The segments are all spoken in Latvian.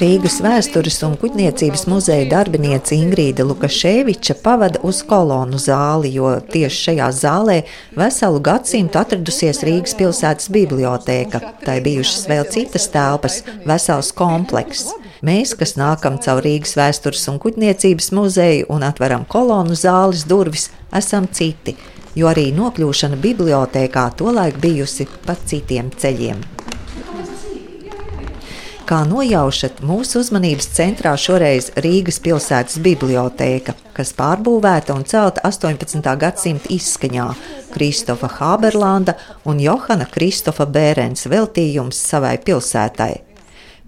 Rīgas vēstures un kuģniecības muzeja darbiniece Ingrīda Lukaševiča pavada uz kolonu zāli, jo tieši šajā zālē veselu gadsimtu atradusies Rīgas pilsētas bibliotēka. Tai bijušas vēl citas telpas, vesels komplekss. Mēs, kas nākam caur Rīgas vēstures un kuģniecības muzeju un atveram kolonu zāles durvis, esam citi, jo arī nokļūšana bibliotēkā tolaik bijusi pa citiem ceļiem. Kā nojaušat, mūsu uzmanības centrā šoreiz Rīgas pilsētas bibliotēka, kas pārbūvēta un celta 18. gadsimta izskaņā Kristofa Haberlanda un Johana Kristofa Bērens veltījums savai pilsētai.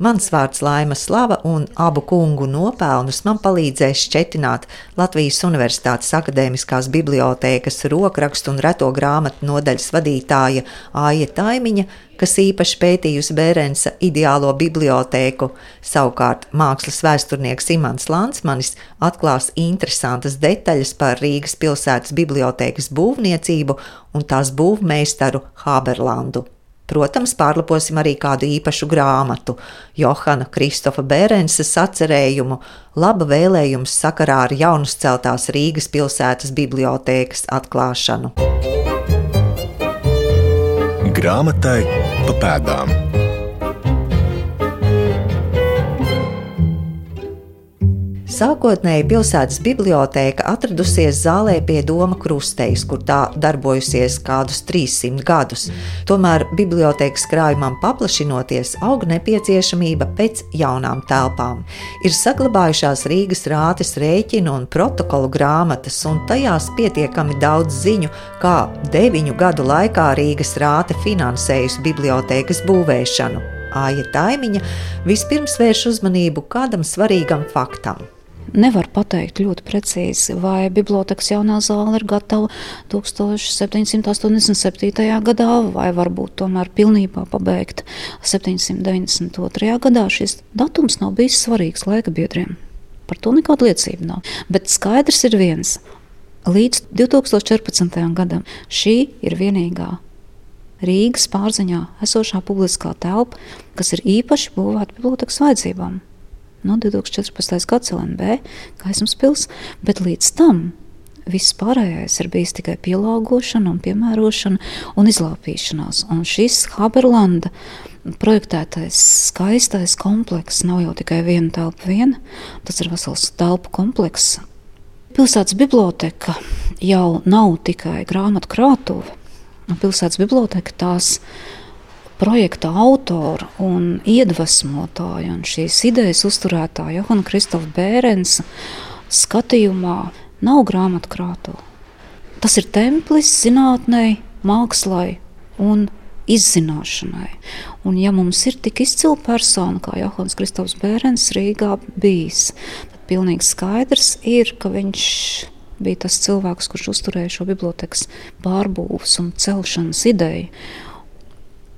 Mans vārds Laima Slava un abu kungu nopelnus man palīdzēs šķetināt Latvijas Universitātes akadēmiskās bibliotēkas rokrakstu un reto grāmatu nodaļas vadītāja Aija Taimiņa, kas īpaši pētījusi Bērensa ideālo bibliotēku. Savukārt mākslas vēsturnieks Imants Lansmanis atklās interesantas detaļas par Rīgas pilsētas bibliotēkas būvniecību un tās būvmeistaru Haberlandu. Protams, pārlaposim arī kādu īpašu grāmatu, Johana Kristofa Bērensa sacerējumu, laba vēlējums sakarā ar jaunus celtās Rīgas pilsētas bibliotēkas atklāšanu. Grāmatai pa pēdām. Sākotnēji pilsētas bibliotēka atradusies zālē pie Doma krustejas, kur tā darbojusies kādus 300 gadus. Tomēr bibliotēkas krājumam paplašinoties, auga nepieciešamība pēc jaunām telpām. Ir saglabājušās Rīgas rātes rēķinu un protokolu grāmatas, un tajās pietiekami daudz ziņu, kā deviņu gadu laikā Rīgas rāte finansējusi bibliotēkas būvēšanu. Āja Taimiņa vispirms vērš uzmanību kādam svarīgam faktam. Nevar pateikt ļoti precīzi, vai bibliotekas jaunā zāle ir gatava 1787. gadā, vai varbūt tomēr pilnībā pabeigta 792. gadā. Šis datums nav bijis svarīgs laika biedriem. Par to nekāda liecība nav. Bet skaidrs ir viens. Līdz 2014. gadam šī ir vienīgā Rīgas pārziņā esošā publiskā telpa, kas ir īpaši būvēta bibliotekas vajadzībām no 2014. gads LNB, gaismas pils, bet līdz tam viss pārējais ir bijis tikai pielāgošana, un piemērošana un izlāpīšanās. Un šis Haberlanda projektētais skaistais komplekss nav jau tikai viena telpa, viena, tas ir vesels telpu komplekss. Pilsētas biblioteka jau nav tikai grāmatu krātuve. Pilsētas biblioteka tās ir projekta autora un iedvesmotāja un šīs idejas uzturētāja Johana Kristofa Bērensa skatījumā nav grāmatkrāto. Tas ir templis zinātnei, mākslai un izzināšanai. Un, ja mums ir tik izcila persona kā Johans Kristofs Bērens Rīgā bijis, tad pilnīgi skaidrs ir, ka viņš bija tas cilvēks, kurš uzturēja šo bibliotekas pārbūves un celšanas ideju.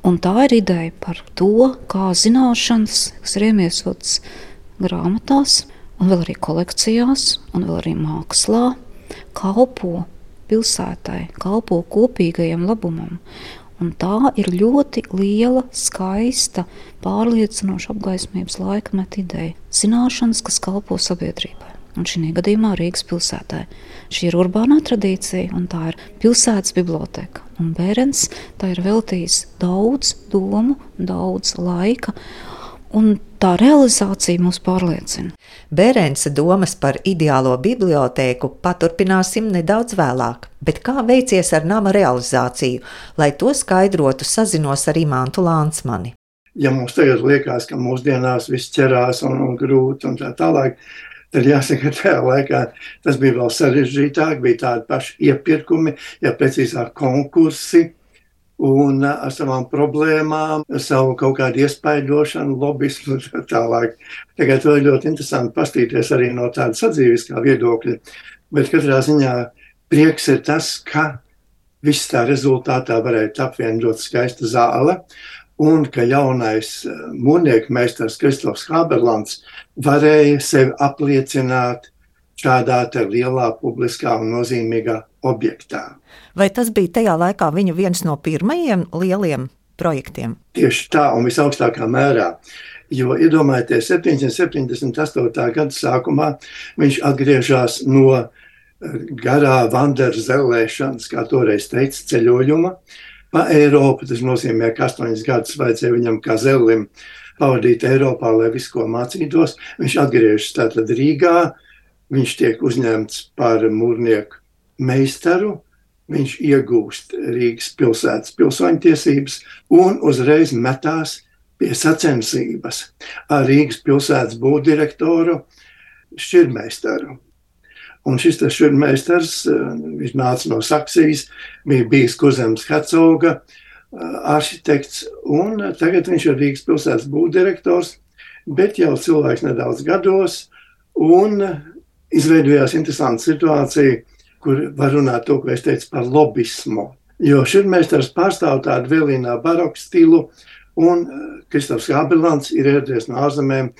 Un tā ir ideja par to, kā zināšanas, kas ir iemiesotas grāmatās, un vēl arī kolekcijās, un vēl arī mākslā, kalpo pilsētai, kalpo kopīgajam labumam. Un tā ir ļoti liela, skaista, pārliecinoša apgaismības laikmeta ideja. Zināšanas, kas kalpo sabiedrībai un šī gadījumā Rīgas pilsētā. Šī ir urbānā tradīcija, un tā ir pilsētas biblioteka. Un Bērns tā ir veltījis daudz domu, daudz laika. Un tā realizācija mūs pārliecina. Bērns domas par ideālo bibliotēku paturpināsim nedaudz vēlāk. Bet kā veicies ar nama realizāciju, lai to skaidrotu, sazinos ar Imantu Lānsmani? Ja mums tagad liekas, ka mūsdienās viss ķerās un, un grūti un tā tālāk, Tad jāsaka, ka tajā laikā tas bija vēl sarežģītāk, bija tādi paši iepirkumi, ja precīzāk konkursi. Un ar savām problēmām, savu kaut kādu iespaidošanu, lobbyismu un tā tālāk. Tagad to ir ļoti interesanti paskatīties arī no tāda sadzīviskā viedokļa. Bet katrā ziņā prieks ir tas, ka viss tā rezultātā varēja tapt viena ļoti skaista zāle, un ka jaunais mūrnieku meistars Kristofs Haberlands varēja sevi apliecināt šādā lielā, publiskā un nozīmīgā objektā. Vai tas bija tajā laikā viņa viens no pirmajiem lieliem projektiem? Tieši tā, un visaugstākā mērā. Jo iedomājieties, 778. gada sākumā viņš atgriežas no eh, garā vandera zelēšanas, kā toreiz teica, ceļojuma pa Eiropu. Tas nozīmē, ka astoņas gadus vajadzēja viņam kā zelim pavadīt Eiropā, lai visu ko mācītos. Viņš atgriežas tātad Rīgā, viņš tiek uzņemts par mūrnieku meistaru, viņš iegūst Rīgas pilsētas pilsoņtiesības un uzreiz metās pie sacensības ar Rīgas pilsētas būvdirektoru Šķirmeistaru. Un šis šurmeistars, viņš nāca no Saksijas, bija bijis Kuzems Hercoga arhitekts, un tagad viņš ir Rīgas pilsētas būvdirektors, bet jau cilvēks nedaudz gados, un izveidojās interesanta situācija, kur var runāt to, ko es teicu par lobismu. Jo šurmeistars pārstāv tādu vēlīnā baroku stilu, un Kristofs Gabelants ir ieradies no ārzemēm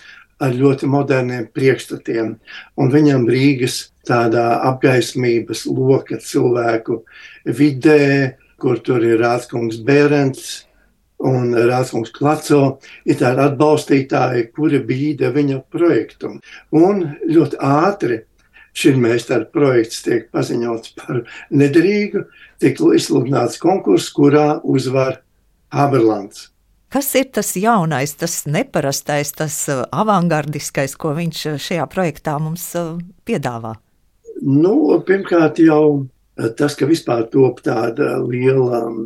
ar ļoti moderniem priekšstatiem. Un viņam Rīgas tādā apgaismības loka cilvēku vidē, kur tur ir Rādskungs Bērents un Rādskungs Klaco, ir tādi atbalstītāji, kuri bīda viņa projektu. Un ļoti ātri šim meistara projekts tiek paziņots par nederīgu, tiek izsludināts konkurss, kurā uzvar Haberlands. Kas ir tas jaunais, tas neparastais, tas uh, avangardiskais, ko viņš uh, šajā projektā mums uh, piedāvā? Nu, pirmkārt, jau tas, ka vispār top tāda liela um,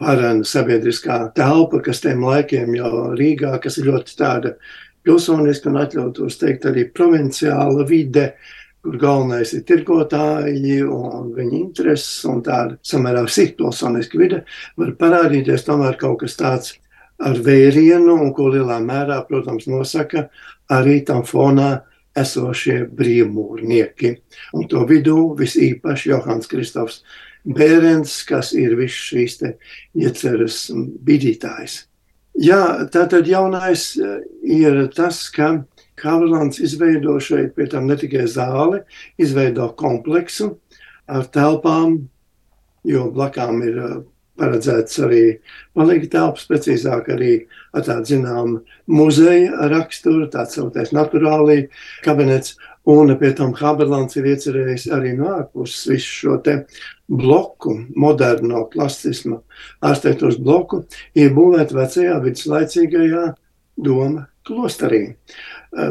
parana sabiedriskā telpa, kas tiem laikiem jau Rīgā, kas ir ļoti tāda pilsoniska un atļautos teikt arī provinciāla vide, kur galvenais ir tirgotāji un viņa intereses un tāda samērā sīkpilsoniska vide, var parādīties tomēr kaut kas tāds ar vērienu, un ko lielā mērā, protams, nosaka arī tam fonā esošie brīvmūrnieki. Un to vidū visīpaši Johans Kristofs Bērens, kas ir viss šīs ieceres bidītājs. Jā, tātad jaunais eh, ir tas, ka Kavalants izveido šeit pie tam ne tikai zāli, izveido kompleksu ar telpām, jo blakām ir eh, paredzēts arī palīgi telpas, precīzāk arī ar tādu zinām muzeja raksturu, tāds sautais naturālī kabinets, un pie tam Haberlands ir iecerējis arī no ārpuses visu šo te bloku, moderno klasismu arhitektūras bloku, iebūvēt vecajā viduslaicīgajā doma klosterī.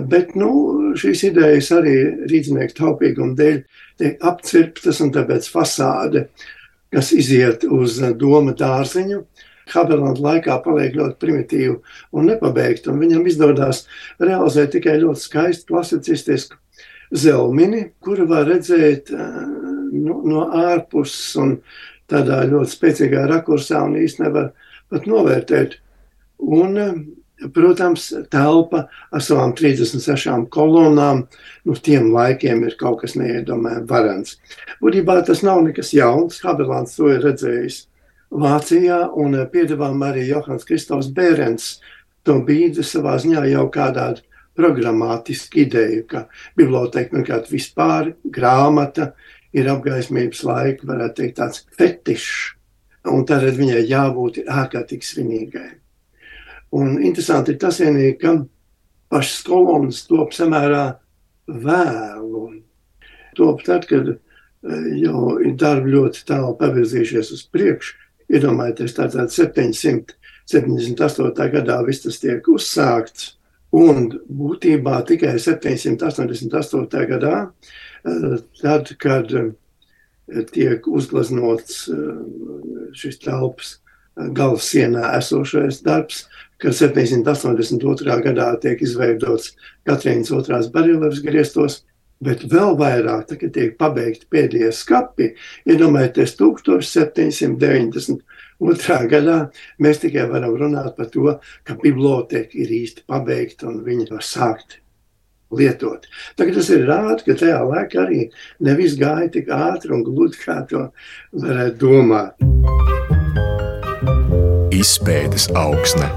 Bet nu, šīs idejas arī rīznieku taupīguma dēļ tiek apcirptas un tāpēc fasāde uh, kas iziet uz doma dārziņu. Haberlanda laikā paliek ļoti primitīva un nepabeigta. Un viņam izdodas realizēt tikai ļoti skaistu klasicistisku zelmini, kuru var redzēt nu, no ārpuses un tādā ļoti spēcīgā rakursā un īstenībā nevar pat novērtēt. Un Protams, telpa ar savām 36 kolonām, nu, tiem laikiem ir kaut kas neiedomājams varants. Būtībā tas nav nekas jauns. Haberlands to ir redzējis Vācijā, un eh, piedāvām arī Johans Kristofs Bērens to bīdi savā ziņā jau kādā programmātisku ideju, ka biblioteka pirmkārt vispār grāmata ir apgaismības laika, varētu teikt, tāds fetišs, un tad viņai jābūt ārkārtīgi svinīgai. Un interesanti ir tas, vienīgi, ka pašas kolonas top samērā vēlu. Top tad, kad e, jau ir darbi ļoti tālu pavirzījušies uz priekšu. Iedomājieties, tātad 778. gadā viss tas tiek uzsākts, un būtībā tikai 788. gadā, e, tad, kad e, tiek uzgleznots šis telpas galvas sienā esošais darbs, ka 782. gadā tiek izveidots Katrīnas otrās barelēvas griestos, bet vēl vairāk, tā, kad tiek pabeigti pēdējie skapi, iedomājieties, 1792. gadā mēs tikai varam runāt par to, ka biblioteka ir īsti pabeigta un viņa var sākt lietot. Tagad tas ir rādi, ka tajā laikā arī nevis gāja tik ātri un gludi, kā to varētu domāt. Izpētes augsne.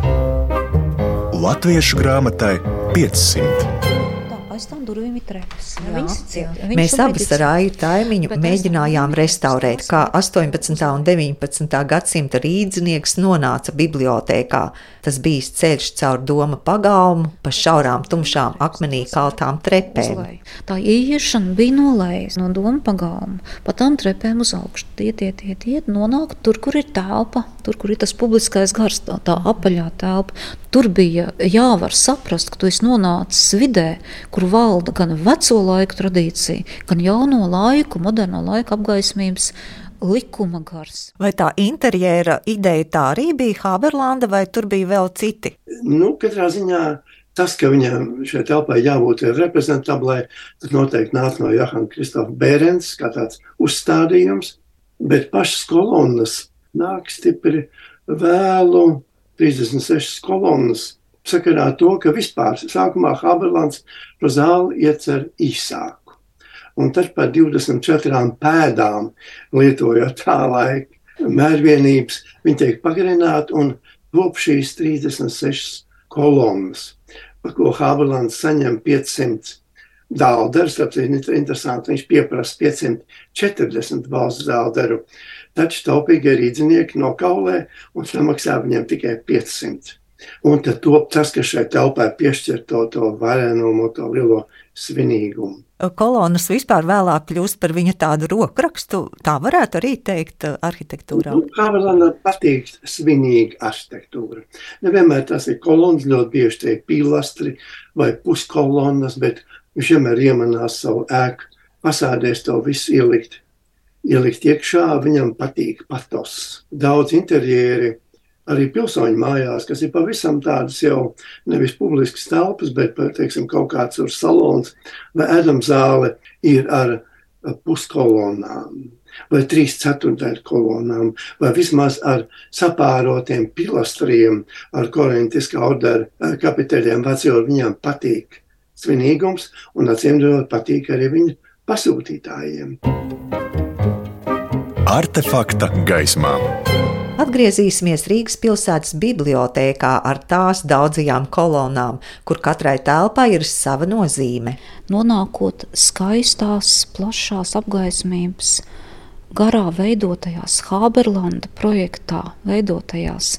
Latviešu grāmatai 500 aiz ir trepas. Mēs abas ar Aiju Taimiņu mēģinājām restaurēt, kā 18. un 19. gadsimta rīdzinieks nonāca bibliotēkā. Tas bija ceļš caur doma pagalmu, pa šaurām, tumšām, akmenī kaltām trepēm. Tā ieiešana bija nolējusi no doma pagalma, pa tām trepēm uz augšu. Iet, iet, iet, iet nonāk tur, kur ir telpa, tur, kur ir tas publiskais gars, tā, tā apaļā telpa. Tur bija jāvar saprast, ka tu esi nonācis vidē, kur valda gan veco laiku tradīcija, gan jauno laiku, moderno laiku apgaismības likuma gars. Vai tā interjera ideja tā arī bija Haberlanda, vai tur bija vēl citi? Nu, katrā ziņā tas, ka viņam šai telpai jābūt reprezentablai, tas noteikti nāk no Johana Kristofa Bērens, kā tāds uzstādījums, bet pašas kolonnas nāk stipri vēlu, 36 kolonnas sakarā to, ka vispār sākumā Haberlands šo zāli iecer īsāku. Un tad par 24 pēdām lietojot tā laika mērvienības, viņi tiek pagarināti un top šīs 36 kolonnas, par ko Haberlands saņem 500 dālderus. Tas ir interesanti, viņš pieprasa 540 valsts dālderu. Taču taupīgie rīdzinieki nokaulē un samaksā viņiem tikai 500. Un tad top tas, kas šai telpai piešķir to, to varenumu, to lielo svinīgumu. Kolonas vispār vēlāk kļūst par viņa tādu rokrakstu, tā varētu arī teikt arhitektūrā. Nu, Havelana patīk svinīga arhitektūra. Nevienmēr tas ir kolonas, ļoti bieži tie pilastri vai puskolonas, bet viņš vienmēr iemanās savu ēku fasādēs to visu ielikt. Ielikt iekšā, viņam patīk patos. Daudz interjeri arī pilsoņu mājās, kas ir pavisam tādas jau nevis publiskas telpas, bet teiksim, kaut kāds ar salons vai ēdamzāle ir ar puskolonām. Vai trīs ceturdaļu kolonām, vai vismaz ar sapārotiem pilastriem, ar korintiskā ordera kapiteļiem. Vecajot viņām patīk svinīgums, un acīm redzot, patīk arī viņu pasūtītājiem. Artefakta gaismā. Atgriezīsimies Rīgas pilsētas bibliotēkā ar tās daudzajām kolonām, kur katrai telpai ir sava nozīme. Nonākot skaistās, plašās apgaismības, garā veidotajās Haberlanda projektā, veidotajās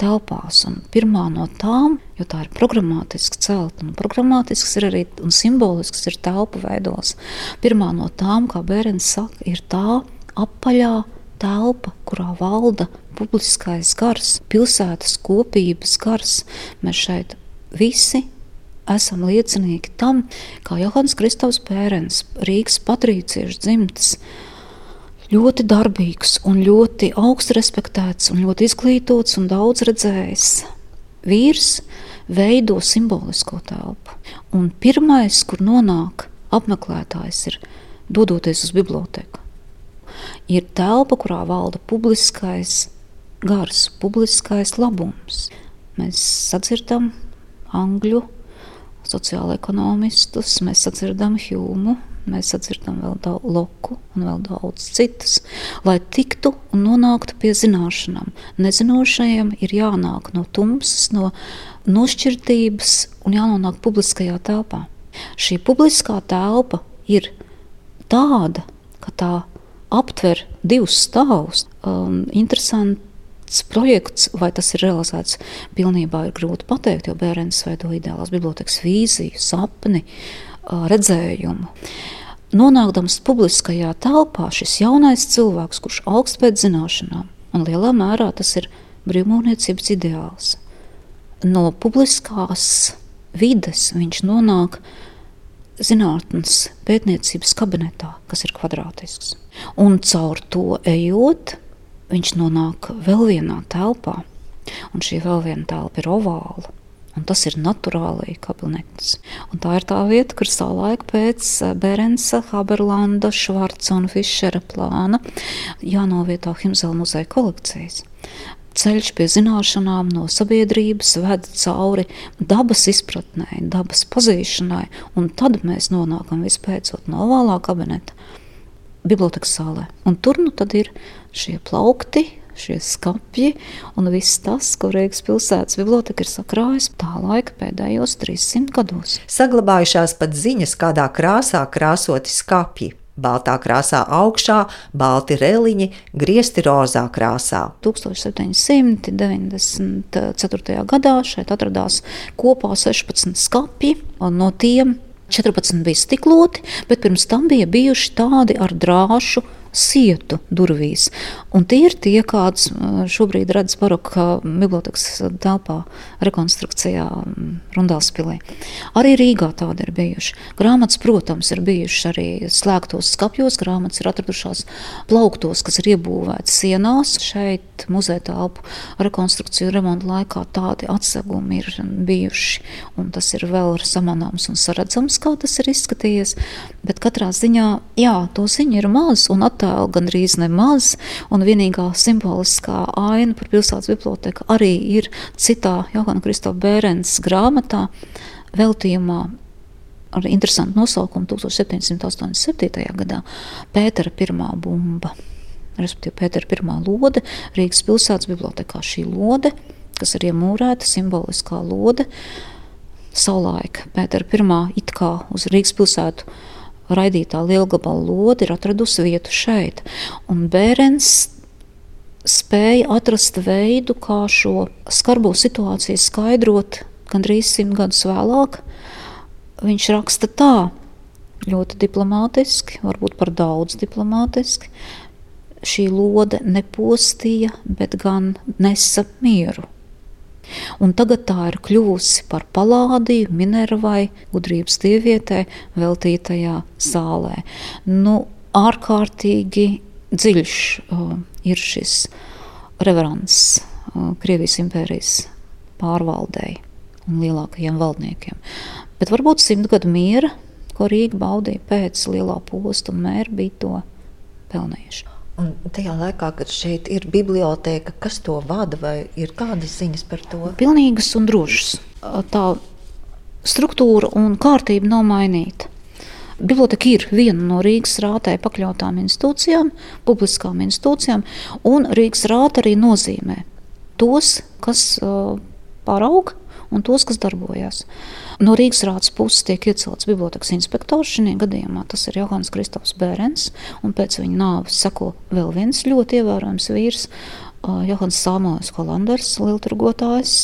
telpās. Un pirmā no tām, jo tā ir programmatiski celta, un programmatisks ir arī un simbolisks ir telpu veidos. Pirmā no tām, kā Bērns saka, ir tā apaļā telpa, kurā valda publiskais gars, pilsētas kopības gars. Mēs šeit visi esam liecinieki tam, kā Johans Kristovs Pērens, Rīgas patrīciešu dzimtas, ļoti darbīgs un ļoti augstu respektēts un ļoti izglītots un daudz redzējis vīrs veido simbolisko telpu. Un pirmais, kur nonāk apmeklētājs, ir dodoties uz biblioteku ir telpa, kurā valda publiskais gars, publiskais labums. Mēs sadzirdam angļu sociālo-ekonomistus, mēs sadzirdam Hjūmu, mēs sadzirdam vēl daudz loku un vēl daudz citus, lai tiktu un nonāktu pie zināšanām. Nezinošajiem ir jānāk no tumsas, no nošķirtības un jānonāk publiskajā telpā. Šī publiskā telpa ir tāda, ka tā aptver divus stāvus. Um, interesants projekts, vai tas ir realizēts pilnībā, ir grūti pateikt, jo bērns veido ideālās bibliotekas vīziju, sapni, uh, redzējumu. Nonākdams publiskajā telpā, šis jaunais cilvēks, kurš augst pēc zināšanām, un lielā mērā tas ir brīvmūniecības ideāls, no publiskās vides viņš nonāk zinātnes pētniecības kabinetā, kas ir kvadrātisks. Un caur to ejot, viņš nonāk vēl vienā telpā, un šī vēl viena telpa ir ovāla. Un tas ir naturālī kabinets. Un tā ir tā vieta, kur savulaik pēc eh, Berensa, Haberlanda, Švarca un Fišera plāna jānovieto Himzela muzeja kolekcijas. Ceļš pie zināšanām no sabiedrības ved cauri dabas izpratnē, dabas pazīšanai, un tad mēs nonākam vispēcot no ovālā kabineta bibliotekas zālē. Un tur nu tad ir šie plaukti, šie skati un viss tas, ko Rīgas pilsētas biblioteka ir sakrājusi tā laika pēdējos 300 gados. Saglabājušās pat ziņas, kādā krāsā krāsoti skati. Baltā krāsā augšā, balti reliņi, griezti rozā krāsā. 1794. gadā šeit atradās kopā 16 skati, un no tiem 14 bija stikloti, bet pirms tam bija bijuši tādi ar drāšu sietu durvīs. Un tie ir tie, kādas šobrīd redzam baroka bibliotekas telpā, rekonstrukcijā Rundālspilī. Arī Rīgā tādi ir bijuši. Grāmatas, protams, ir bijušas arī slēgtos skapjos, grāmatas ir atradušās plauktos, kas ir iebūvēti sienās. Šeit muzeja telpu rekonstrukciju remontu laikā tādi atsegumi ir bijuši, un tas ir vēl samanāms un saredzams, kā tas ir izskatījies. Bet katrā ziņā, jā, to ziņu ir maz un attēlu attēlu gandrīz nemaz, un vienīgā simboliskā aina par pilsētas biblioteku arī ir citā Johana Kristofa Bērens grāmatā veltījumā ar interesantu nosaukumu 1787. gadā Pētera pirmā bumba. Respektīvi, Pētera pirmā lode Rīgas pilsētas bibliotekā. Šī lode, kas ir iemūrēta, simboliskā lode, savulaik Pētera pirmā it kā uz Rīgas pilsētu raidītā lielgabala lode ir atradusi vietu šeit. Un Bērens spēja atrast veidu, kā šo skarbo situāciju skaidrot gandrīz simt gadus vēlāk. Viņš raksta tā, ļoti diplomātiski, varbūt par daudz diplomātiski. Šī lode nepostīja, bet gan nesa mieru. Un tagad tā ir kļuvusi par palādiju Minervai, gudrības dievietē, veltītajā zālē. Nu, ārkārtīgi dziļš uh, ir šis reverants uh, Krievijas impērijas pārvaldēji un lielākajiem valdniekiem. Bet varbūt simt gadu miera, ko Rīga baudīja pēc lielā posta un mēra, bija to pelnījuši. Un tajā laikā, kad šeit ir biblioteka, kas to vada, vai ir kādas ziņas par to? Pilnīgas un drošas. Tā struktūra un kārtība nav mainīta. Biblioteka ir viena no Rīgas rātē pakļautām institūcijām, publiskām institūcijām, un Rīgas rāta arī nozīmē tos, kas uh, pārauga un tos, kas darbojas. No Rīgas rādas puses tiek iecelts bibliotekas inspektors. Šajā gadījumā tas ir Johans Kristofs Bērens, un pēc viņa nāves seko vēl viens ļoti ievērojams vīrs. Johans Samuels Holanders, lielturgotājs,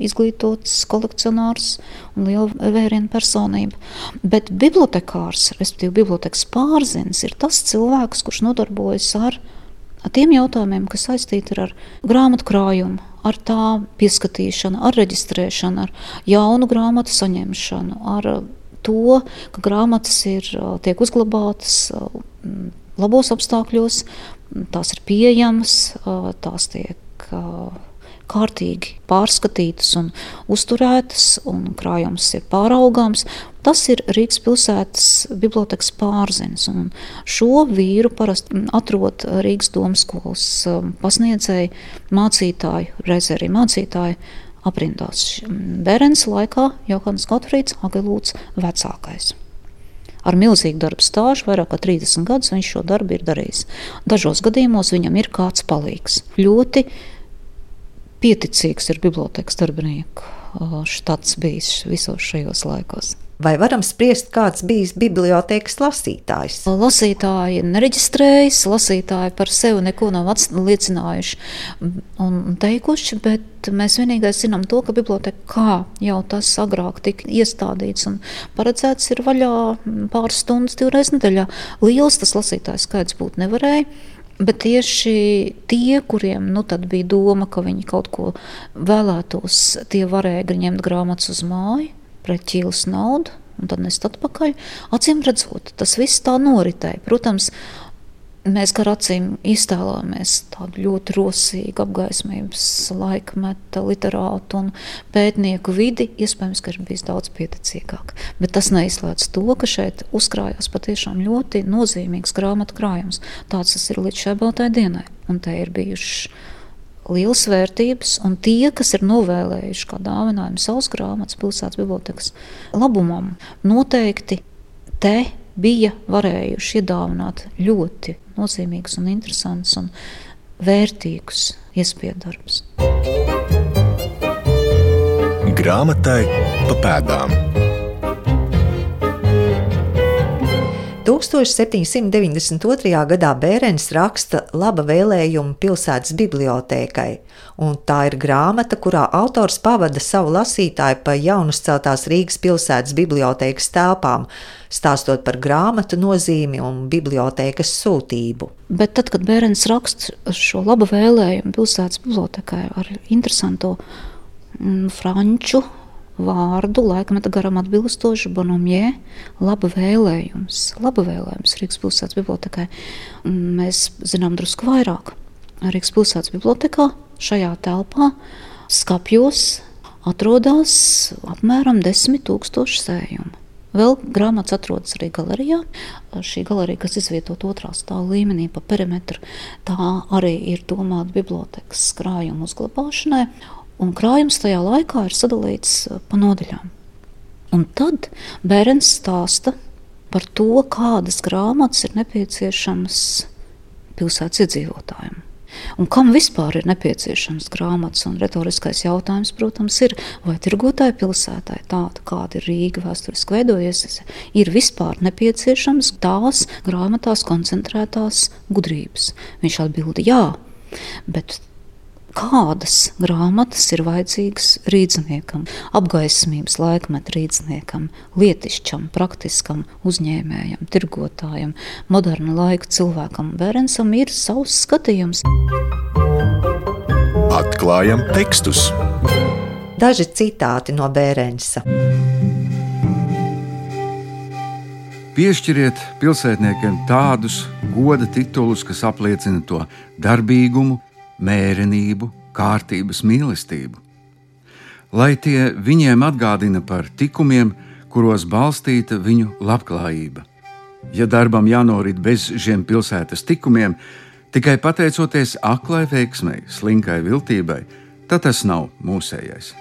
izglītots kolekcionārs un liela vērienu personība. Bet bibliotekārs, respektīvi bibliotekas pārzins, ir tas cilvēks, kurš nodarbojas ar tiem jautājumiem, kas saistīti ar grāmatu krājumu, ar tā pieskatīšanu, ar reģistrēšanu, ar jaunu grāmatu saņemšanu, ar to, ka grāmatas ir, tiek uzglabātas labos apstākļos, tās ir pieejamas, tās tiek kārtīgi pārskatītas un uzturētas, un krājums ir pāraugāms. Tas ir Rīgas pilsētas bibliotekas pārziņas. Šo vīru parasti atrod Rīgas domas skolas um, pasniedzēji, mācītāji, reizē arī mācītāji aprindās. Bērns laikā Johans Gotfrīds Agelūts vecākais. Ar milzīgu darbu stāžu, vairāk kā 30 gadus viņš šo darbu ir darījis. Dažos gadījumos viņam ir kāds palīgs. Ļoti pieticīgs ir bibliotekas darbinieku štats bijis visos šajos laikos. Vai varam spriest, kāds bijis bibliotekas lasītājs? Lasītāji nereģistrējas, lasītāji par sevi neko nav liecinājuši un teikuši, bet mēs vienīgais zinām to, ka biblioteka, kā jau tas agrāk tika iestādīts un paredzēts, ir vaļā pāris stundas divreiz nedēļā. Liels tas lasītājs skaits būt nevarēja. Bet tieši tie, kuriem nu, bija doma, ka viņi kaut ko vēlētos, tie varēja ņemt grāmatas uz māju pret ķīlas naudu un tad nest atpakaļ. Acīm redzot, tas viss tā noritēja. Protams, mēs ar acīm iztēlojamies tādu ļoti rosīgu apgaismības laikmeta literātu un pētnieku vidi. Iespējams, ka ir bijis daudz pieticīgāk. Bet tas neizslēdz to, ka šeit uzkrājās patiešām ļoti nozīmīgs grāmatu krājums. Tāds tas ir līdz šai baltai dienai. Un te ir bijuši lielas vērtības, un tie, kas ir novēlējuši kā dāvinājumu savus grāmatas pilsētas bibliotekas labumam, noteikti te bija varējuši iedāvināt ļoti nozīmīgus un interesantus un vērtīgus iespēju darbus. Grāmatai pa pēdām. 1792. gadā Bērens raksta laba vēlējuma pilsētas bibliotēkai, un tā ir grāmata, kurā autors pavada savu lasītāju pa jaunuzceltās Rīgas pilsētas bibliotēkas telpām, stāstot par grāmatu nozīmi un bibliotēkas sūtību. Bet tad, kad Bērens raksta šo laba vēlējumu pilsētas bibliotēkai ar interesantu mm, franču vārdu laikmeta garam atbilstoši Bonomjē, laba vēlējums. Laba vēlējums Rīgas pilsētas bibliotekai. Mēs zinām drusku vairāk. Rīgas pilsētas bibliotekā šajā telpā skapjos atrodas apmēram 10 tūkstoši sējumu. Vēl grāmatas atrodas arī galerijā. Šī galerija, kas izvietota otrā stāvā līmenī pa perimetru, tā arī ir domāta bibliotekas krājuma uzglabāšanai un krājums tajā laikā ir sadalīts eh, pa nodaļām. Un tad bērns stāsta par to, kādas grāmatas ir nepieciešamas pilsētas iedzīvotājiem. Un kam vispār ir nepieciešams grāmatas? Un retoriskais jautājums, protams, ir, vai tirgotāji pilsētai tāda, kāda ir Rīga vēsturiski veidojies, ir vispār nepieciešams tās grāmatās koncentrētās gudrības. Viņš atbild jā, bet kādas grāmatas ir vajadzīgas rīzniekam, apgaismības laikmeta rīzniekam, lietišķam, praktiskam uzņēmējam, tirgotājam, moderna laika cilvēkam. Bērnsam ir savs skatījums. Atklājam tekstus. Daži citāti no Bērensa. Piešķiriet pilsētniekiem tādus goda titulus, kas apliecina to darbīgumu, mērenību, kārtības mīlestību. Lai tie viņiem atgādina par tikumiem, kuros balstīta viņu labklājība. Ja darbam jānorit bez šiem pilsētas tikumiem, tikai pateicoties aklai veiksmei, slinkai viltībai, tad tas nav mūsējais.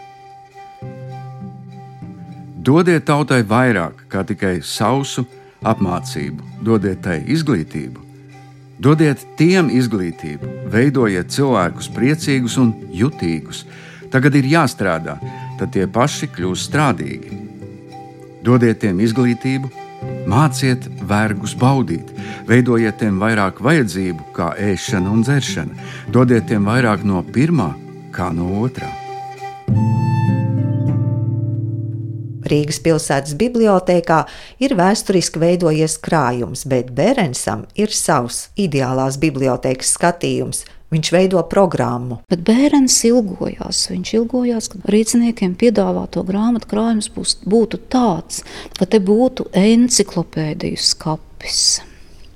Dodiet tautai vairāk kā tikai sausu apmācību, dodiet tai izglītību, Dodiet tiem izglītību, veidojiet cilvēkus priecīgus un jutīgus. Tagad ir jāstrādā, tad tie paši kļūs strādīgi. Dodiet tiem izglītību, māciet vergus baudīt, veidojiet tiem vairāk vajadzību, kā ēšana un dzeršana, dodiet tiem vairāk no pirmā, kā no otrā. Rīgas pilsētas bibliotēkā ir vēsturiski veidojies krājums, bet Bērensam ir savs ideālās bibliotēkas skatījums. Viņš veido programmu. Bet bērns ilgojās. Viņš ilgojās, ka rīzniekiem piedāvāto grāmatu krājums būs, būtu tāds, ka te būtu enciklopēdiju skapis.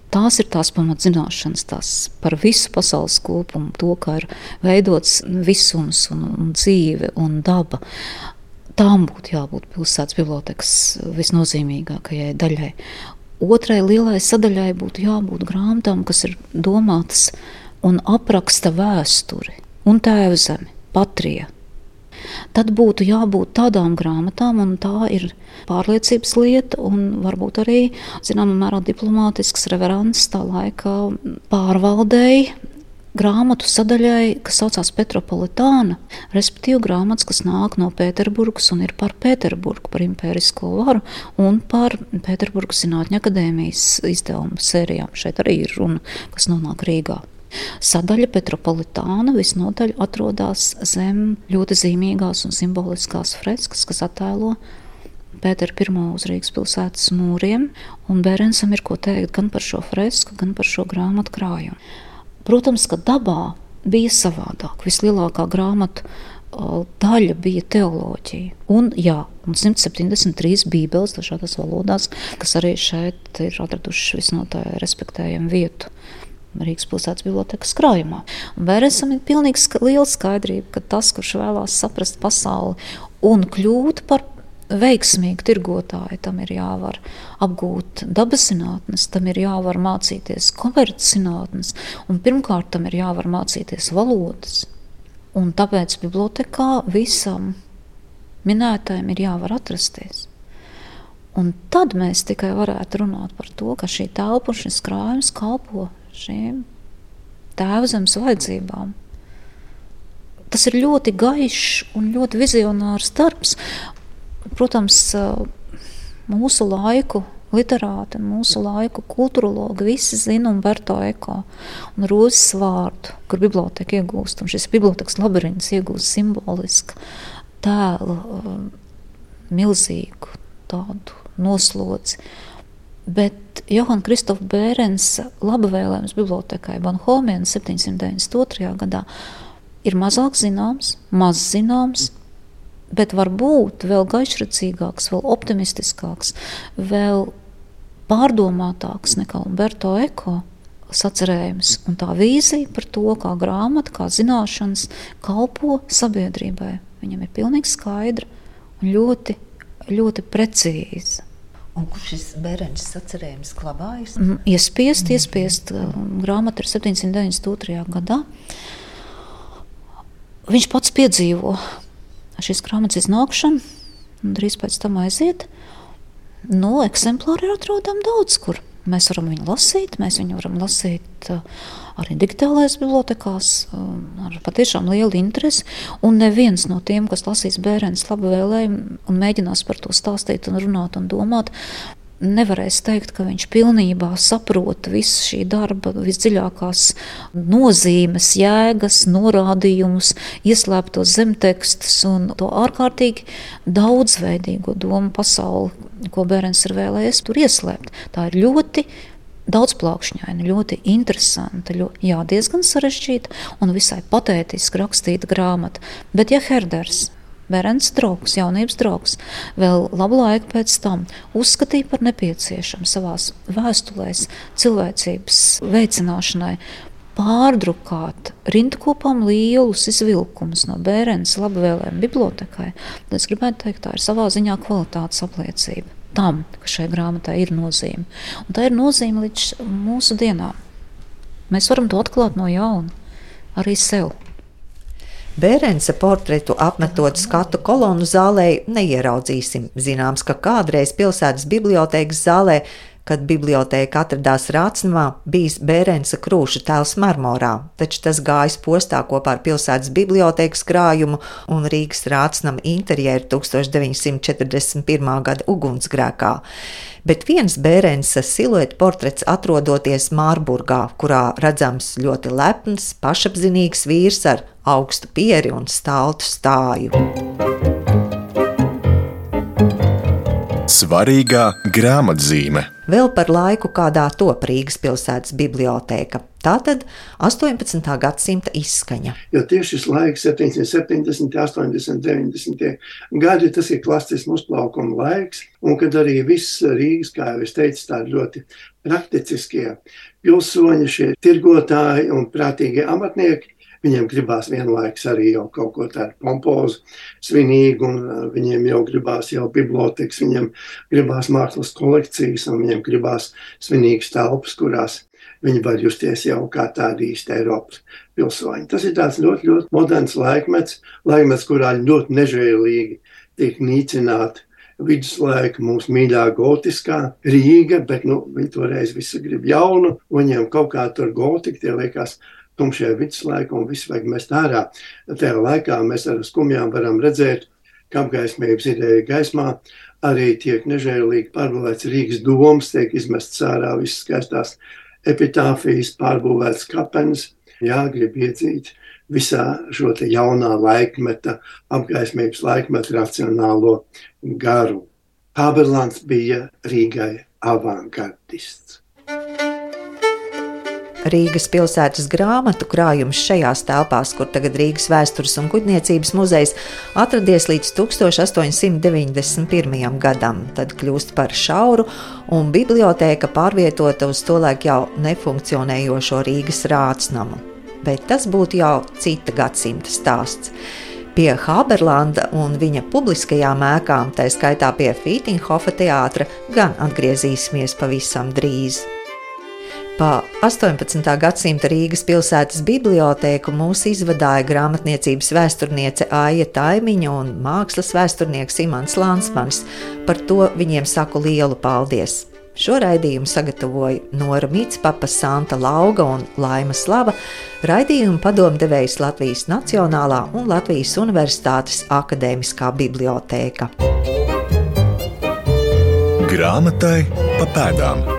Tās ir tās pamatzināšanas tās par visu pasaules kopumu, to, kā ir veidots visums un, un dzīve un daba tām būtu jābūt pilsētas bibliotekas visnozīmīgākajai daļai. Otrai lielai sadaļai būtu jābūt grāmatām, kas ir domātas un apraksta vēsturi un tēvzemi, patriju. Tad būtu jābūt tādām grāmatām, un tā ir pārliecības lieta, un varbūt arī zināmā mērā diplomātisks reverants tā laika pārvaldēji, grāmatu sadaļai, kas saucās Petropolitāna, respektīvi grāmatas, kas nāk no Pēterburgas un ir par Pēterburgu, par impērisko varu un par Pēterburgas Zinātņu akadēmijas izdevumu sērijām. Šeit arī ir runa, kas nonāk Rīgā. Sadaļa Petropolitāna visnotaļ atrodas zem ļoti zīmīgās un simboliskās freskas, kas attēlo Pētera pirmo uz Rīgas pilsētas mūriem, un Bērensam ir ko teikt gan par šo fresku, gan par šo grāmatu krājumu. Protams, ka dabā bija savādāk. Vislielākā grāmatu daļa bija teoloģija. Un, jā, un 173 bībeles dažādās valodās, kas arī šeit ir atradušas visnotaļ respektējumu vietu. Rīgas pilsētas bibliotekas krājumā. Vēresam ir pilnīgi liela skaidrība, ka tas, kurš vēlās saprast pasauli un kļūt par veiksmīgi tirgotāji, tam ir jāvar apgūt dabas zinātnes, tam ir jāvar mācīties komerces zinātnes, un pirmkārt tam ir jāvar mācīties valodas. Un tāpēc bibliotekā visam minētājiem ir jāvar atrasties. Un tad mēs tikai varētu runāt par to, ka šī telpa un šis krājums kalpo šīm tēvzemes vajadzībām. Tas ir ļoti gaišs un ļoti vizionārs darbs. Protams, mūsu laiku literāti, mūsu laiku kultūrologi visi zina Umberto Eko un Rūzes vārdu, kur biblioteka iegūst. Un šis bibliotekas labirints iegūst simbolisku tēlu, milzīgu tādu noslodzi. Bet Johana Kristofa Bērens laba vēlējums bibliotekai Banhomienā 792. gadā ir mazāk zināms, maz zināms, bet varbūt vēl gaišredzīgāks, vēl optimistiskāks, vēl pārdomātāks nekā Umberto Eko sacerējums un tā vīzija par to, kā grāmata, kā zināšanas kalpo sabiedrībai. Viņam ir pilnīgi skaidra un ļoti, ļoti precīza. Un kur šis bērns sacerējums glabājas? Mm, iespiest, mm. iespiest. Grāmata ir 792. gadā. Viņš pats piedzīvo šīs grāmatas iznākšanu, un drīz pēc tam aiziet. Nu, eksemplāri ir atrodami daudz kur. Mēs varam viņu lasīt, mēs viņu varam lasīt uh, arī digitālajās bibliotekās um, ar patiešām lielu interesi. Un neviens no tiem, kas lasīs bērnu labu vēlējumu un mēģinās par to stāstīt, un runāt un domāt, nevarēs teikt, ka viņš pilnībā saprot visu šī darba visdziļākās nozīmes, jēgas, norādījumus, ieslēptos zemtekstus un to ārkārtīgi daudzveidīgo domu pasauli, ko Bērns ir vēlējies tur ieslēpt. Tā ir ļoti daudzplākšņaina, ļoti interesanta, ļoti, jā, diezgan sarežģīta un visai patētiski rakstīta grāmata. Bet, ja Herders Berens draugs, jaunības draugs, vēl labu laiku pēc tam uzskatīja par nepieciešamu savā vēstulēs cilvēcības veicināšanai pārdrukāt rindkopām lielus izvilkumus no Bērens labvēlēm bibliotekai, es gribētu teikt, tā ir savā ziņā kvalitātes apliecība tam, ka šai grāmatai ir nozīme. Un tā ir nozīme līdz mūsu dienām. Mēs varam to atklāt no jauna arī sev. Bērensa portretu apmetot skatu kolonu zālē neieraudzīsim. Zināms, ka kādreiz pilsētas bibliotēkas zālē kad bibliotēka atradās Rācnamā, bijis Bērensa krūša tēls marmorā, taču tas gājis postā kopā ar pilsētas bibliotēkas krājumu un Rīgas Rācnama interjeru 1941. gada ugunsgrēkā. Bet viens Bērensa silueta portrets atrodoties Mārburgā, kurā redzams ļoti lepns, pašapzinīgs vīrs ar augstu pieri un stāltu stāju. Svarīgā grāmatzīme. Vēl par laiku, kādā top Rīgas pilsētas biblioteka. Tātad 18. gadsimta izskaņa. Jo tieši šis laiks, 770, 80, 90 gadi, tas ir klasisks uzplaukuma laiks, un kad arī viss Rīgas, kā jau es teicu, tādi ļoti praktiskie pilsoņi, šie tirgotāji un prātīgie amatnieki Viņiem gribās vienlaikus arī jau kaut ko tādu pompozu, svinīgu, un uh, viņiem jau gribās jau bibliotekas, viņiem gribās mākslas kolekcijas, un viņiem gribās svinīgas telpas, kurās viņi var justies jau kā tādi īsti Eiropas pilsoņi. Tas ir tāds ļoti, ļoti moderns laikmets, laikmets, kurā ļoti nežēlīgi tiek nīcināti viduslaika mūsu mīļā gotiskā Rīga, bet nu, viņi toreiz visu grib jaunu, un viņiem kaut kā tur gotika tie liekas tumšie viduslaika un visu vajag mest ārā. Tajā laikā mēs ar skumjām varam redzēt, ka apgaismības ideja gaismā arī tiek nežēlīgi pārbūvēts Rīgas domas, tiek izmests ārā visas skaistās epitāfijas, pārbūvēts kapenes. Jā, grib iedzīt visā šo jaunā laikmeta, apgaismības laikmeta racionālo garu. Haberlands bija Rīgai avangardists. Rīgas pilsētas grāmatu krājums šajās telpās, kur tagad Rīgas vēstures un kuģniecības muzejs, atradies līdz 1891. gadam. Tad kļūst par šauru, un bibliotēka pārvietota uz tolaik jau nefunkcionējošo Rīgas rātsnamu. Bet tas būtu jau cita gadsimta stāsts. Pie Haberlanda un viņa publiskajām ēkām, tā skaitā pie Fītinhofa teātra, gan atgriezīsimies pavisam drīz. Pa 18. gadsimta Rīgas pilsētas bibliotēku mūs izvadīja grāmatniecības vēsturniece Aija Taimiņa un mākslas vēsturnieks Imants Lansmanis. Par to viņiem saku lielu paldies! Šo raidījumu sagatavoja Nora Mitspapa, Santa Lauga un Laima Slava, raidījumu padomdevējs Latvijas Nacionālā un Latvijas Universitātes akadēmiskā bibliotēka. Grāmatai pa pēdām